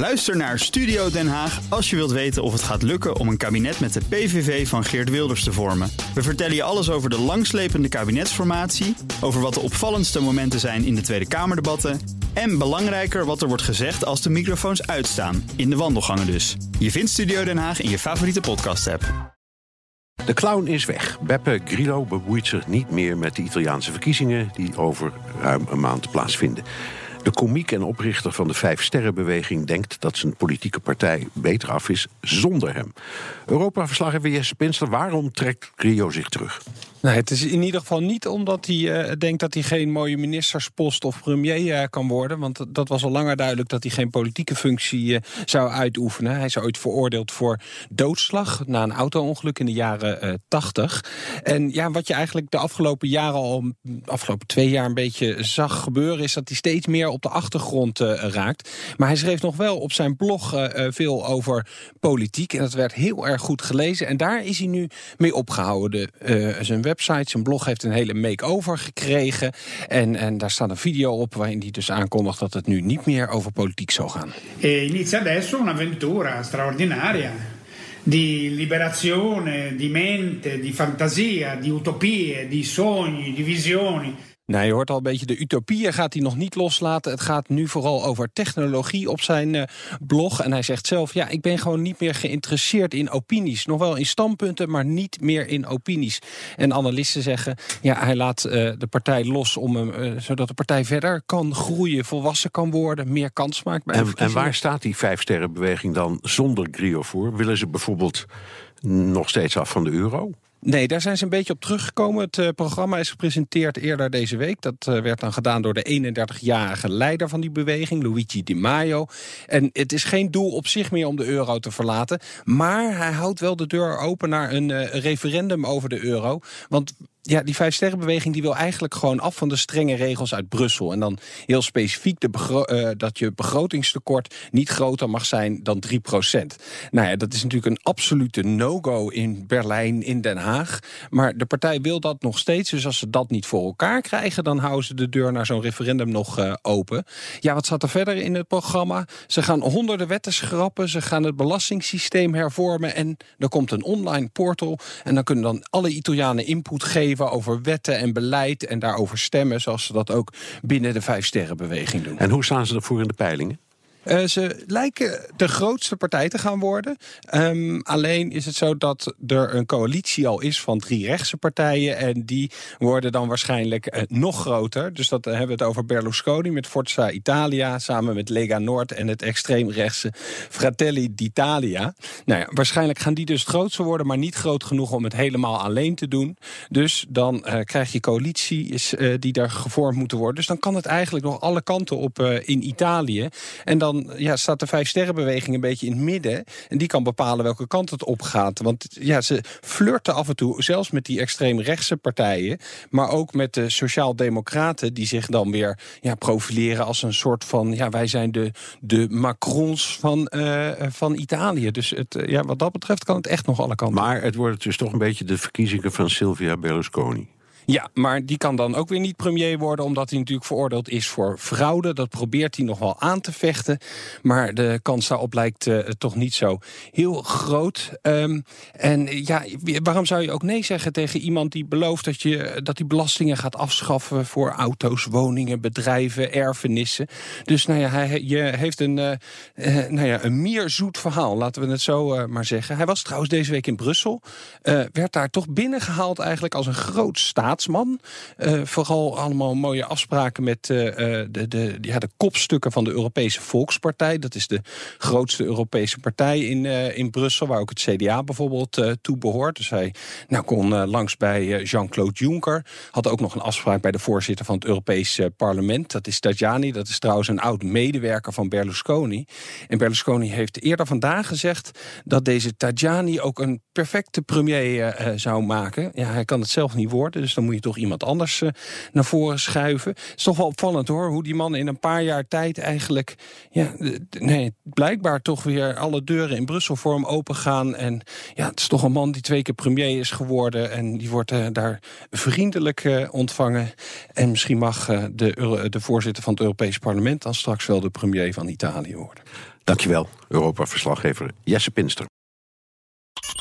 Luister naar Studio Den Haag als je wilt weten of het gaat lukken om een kabinet met de PVV van Geert Wilders te vormen. We vertellen je alles over de langslepende kabinetsformatie, over wat de opvallendste momenten zijn in de Tweede Kamerdebatten en belangrijker wat er wordt gezegd als de microfoons uitstaan, in de wandelgangen dus. Je vindt Studio Den Haag in je favoriete podcast-app. De clown is weg. Beppe Grillo bemoeit zich niet meer met de Italiaanse verkiezingen die over ruim een maand plaatsvinden. De komiek en oprichter van de Vijf Sterrenbeweging denkt dat zijn politieke partij beter af is zonder hem. Europa-verslaggever Jesse Pinsler, waarom trekt Grillo zich terug? Nee, het is in ieder geval niet omdat hij uh, denkt dat hij geen mooie ministerspost of premier uh, kan worden. Want dat was al langer duidelijk dat hij geen politieke functie uh, zou uitoefenen. Hij is ooit veroordeeld voor doodslag na een auto-ongeluk in de jaren 80. En ja, wat je eigenlijk de afgelopen jaren al, afgelopen twee jaar een beetje zag gebeuren, is dat hij steeds meer op de achtergrond raakt. Maar hij schreef nog wel op zijn blog veel over politiek. En dat werd heel erg goed gelezen. En daar is hij nu mee opgehouden. zijn website. Zijn blog heeft een hele make-over gekregen. En, en daar staat een video op waarin hij dus aankondigt dat het nu niet meer over politiek zou gaan. Inizia adesso un'avventura straordinaria di liberazione, di mente, di fantasia, di utopie, di sogni, di visioni. Nou, je hoort al een beetje de utopieën gaat hij nog niet loslaten. Het gaat nu vooral over technologie op zijn uh, blog. En hij zegt zelf, ja, ik ben gewoon niet meer geïnteresseerd in opinies. Nog wel in standpunten, maar niet meer in opinies. En analisten zeggen, ja, hij laat uh, de partij los... Om hem, uh, zodat de partij verder kan groeien, volwassen kan worden... meer kans maakt bij en, en waar staat die vijfsterrenbeweging dan zonder Grio voor? Willen ze bijvoorbeeld nog steeds af van de euro? Nee, daar zijn ze een beetje op teruggekomen. Het uh, programma is gepresenteerd eerder deze week. Dat uh, werd dan gedaan door de 31-jarige leider van die beweging, Luigi Di Maio. En het is geen doel op zich meer om de euro te verlaten. Maar hij houdt wel de deur open naar een uh, referendum over de euro. Want ja, die vijfsterrenbeweging die wil eigenlijk gewoon af van de strenge regels uit Brussel. En dan heel specifiek de uh, dat je begrotingstekort niet groter mag zijn dan 3% Nou ja, dat is natuurlijk een absolute no-go in Berlijn, in Den Haag. Maar de partij wil dat nog steeds. Dus als ze dat niet voor elkaar krijgen, dan houden ze de deur naar zo'n referendum nog uh, open. Ja, wat staat er verder in het programma? Ze gaan honderden wetten schrappen. Ze gaan het belastingssysteem hervormen. En er komt een online portal. En dan kunnen dan alle Italianen input geven over wetten en beleid en daarover stemmen, zoals ze dat ook binnen de Vijf Sterrenbeweging doen. En hoe staan ze ervoor in de peilingen? Uh, ze lijken de grootste partij te gaan worden. Um, alleen is het zo dat er een coalitie al is van drie rechtse partijen. En die worden dan waarschijnlijk uh, nog groter. Dus dat uh, hebben we het over Berlusconi met Forza Italia. Samen met Lega Noord en het extreemrechtse Fratelli d'Italia. Nou ja, waarschijnlijk gaan die dus het grootste worden. Maar niet groot genoeg om het helemaal alleen te doen. Dus dan krijg je coalities die daar gevormd moeten worden. Dus dan kan het eigenlijk nog alle kanten op in Italië. En dan ja, staat de Vijf Sterrenbeweging een beetje in het midden. En die kan bepalen welke kant het op gaat. Want ja, ze flirten af en toe, zelfs met die extreemrechtse partijen. Maar ook met de Sociaal-Democraten, die zich dan weer ja, profileren als een soort van. Ja, wij zijn de, de Macrons van, uh, van Italië. Dus het, ja, wat dat betreft kan het echt nog alle kanten. Maar het wordt dus toch een beetje de verkiezingen van Silvia Berlusconi. Ja, maar die kan dan ook weer niet premier worden, omdat hij natuurlijk veroordeeld is voor fraude. Dat probeert hij nog wel aan te vechten. Maar de kans daarop lijkt uh, toch niet zo heel groot. Um, en ja, waarom zou je ook nee zeggen tegen iemand die belooft dat je dat die belastingen gaat afschaffen voor auto's, woningen, bedrijven, erfenissen? Dus nou ja, hij je heeft een, uh, nou ja, een meer zoet verhaal, laten we het zo maar zeggen. Hij was trouwens deze week in Brussel. werd daar toch binnengehaald eigenlijk als een groot staat staatsman. Uh, vooral allemaal mooie afspraken met uh, de, de, ja, de kopstukken van de Europese Volkspartij. Dat is de grootste Europese partij in, in Brussel, waar ook het CDA bijvoorbeeld toe behoort. Dus hij nou, kon langs bij Jean-Claude Juncker. Had ook nog een afspraak bij de voorzitter van het Europese parlement. Dat is Tajani. Dat is trouwens een oud medewerker van Berlusconi. En Berlusconi heeft eerder vandaag gezegd dat deze Tajani ook een perfecte premier zou maken. Ja, hij kan het zelf niet worden, dus dan moet je toch iemand anders naar voren schuiven. Het is toch wel opvallend hoor, hoe die man in een paar jaar tijd eigenlijk, ja, nee, blijkbaar toch weer alle deuren in Brussel voor hem open gaan. En ja, het is toch een man die twee keer premier is geworden en die wordt daar vriendelijk ontvangen. En misschien mag de, de voorzitter van het Europees Parlement dan straks wel de premier van Italië worden. Dankjewel, Europa-verslaggever Jesse Pinster.